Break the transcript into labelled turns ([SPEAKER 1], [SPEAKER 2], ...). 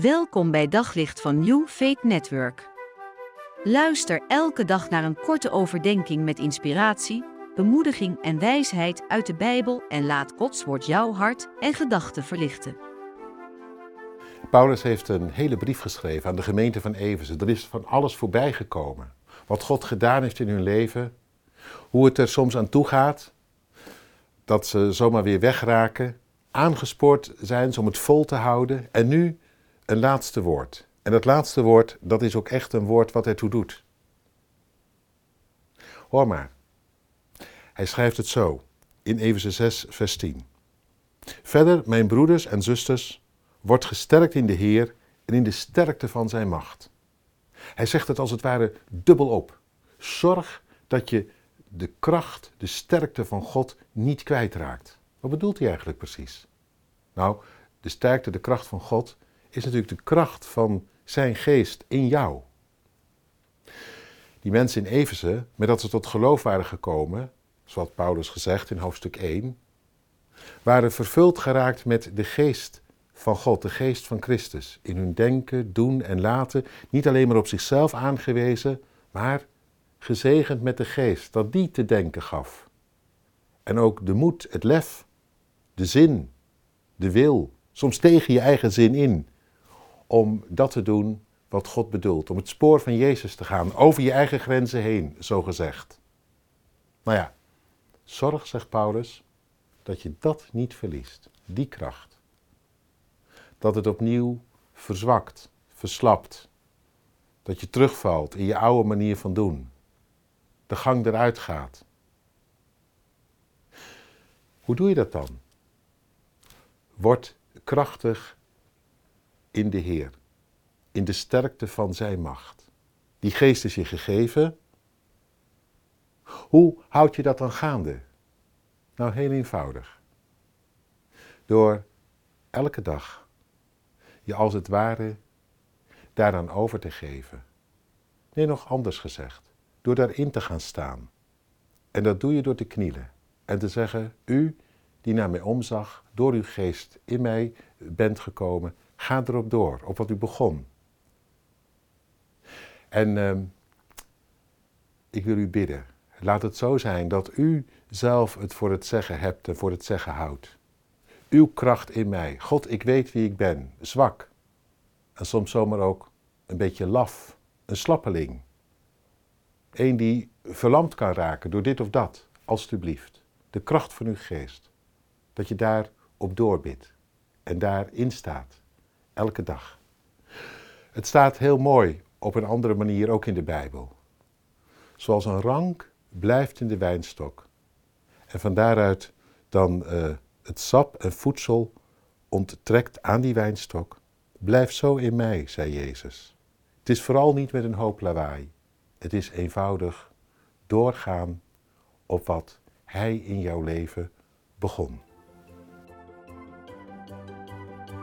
[SPEAKER 1] Welkom bij Daglicht van New Faith Network. Luister elke dag naar een korte overdenking met inspiratie, bemoediging en wijsheid uit de Bijbel en laat Gods woord jouw hart en gedachten verlichten.
[SPEAKER 2] Paulus heeft een hele brief geschreven aan de gemeente van Efeze. Er is van alles voorbij gekomen. Wat God gedaan heeft in hun leven, hoe het er soms aan toe gaat, dat ze zomaar weer wegraken, aangespoord zijn om het vol te houden en nu een laatste woord. En dat laatste woord, dat is ook echt een woord wat ertoe doet. Hoor maar. Hij schrijft het zo in Efeze 6, vers 10. Verder, mijn broeders en zusters, wordt gesterkt in de Heer en in de sterkte van zijn macht. Hij zegt het als het ware dubbel op. Zorg dat je de kracht, de sterkte van God niet kwijtraakt. Wat bedoelt hij eigenlijk precies? Nou, de sterkte, de kracht van God is natuurlijk de kracht van zijn geest in jou. Die mensen in Efeze, met dat ze tot geloof waren gekomen, zoals Paulus gezegd in hoofdstuk 1, waren vervuld geraakt met de geest van God, de geest van Christus. In hun denken, doen en laten, niet alleen maar op zichzelf aangewezen, maar gezegend met de geest, dat die te denken gaf. En ook de moed, het lef, de zin, de wil, soms tegen je eigen zin in, om dat te doen wat God bedoelt. Om het spoor van Jezus te gaan, over je eigen grenzen heen, zo gezegd. Nou ja, zorg, zegt Paulus, dat je dat niet verliest, die kracht. Dat het opnieuw verzwakt, verslapt. Dat je terugvalt in je oude manier van doen. De gang eruit gaat. Hoe doe je dat dan? Word krachtig in de Heer, in de sterkte van Zijn macht. Die geest is je gegeven. Hoe houd je dat dan gaande? Nou, heel eenvoudig. Door elke dag je als het ware daaraan over te geven. Nee, nog anders gezegd. Door daarin te gaan staan. En dat doe je door te knielen en te zeggen: U die naar mij omzag, door uw geest in mij bent gekomen, Ga erop door, op wat u begon. En uh, ik wil u bidden. Laat het zo zijn dat u zelf het voor het zeggen hebt en voor het zeggen houdt. Uw kracht in mij. God, ik weet wie ik ben. Zwak. En soms zomaar ook een beetje laf. Een slappeling. Eén die verlamd kan raken door dit of dat. Alsjeblieft. De kracht van uw geest. Dat je daar op doorbidt. En daarin staat elke dag. Het staat heel mooi op een andere manier ook in de Bijbel. Zoals een rank blijft in de wijnstok. En van daaruit dan uh, het sap en voedsel onttrekt aan die wijnstok. Blijf zo in mij, zei Jezus. Het is vooral niet met een hoop lawaai. Het is eenvoudig doorgaan op wat Hij in jouw leven begon.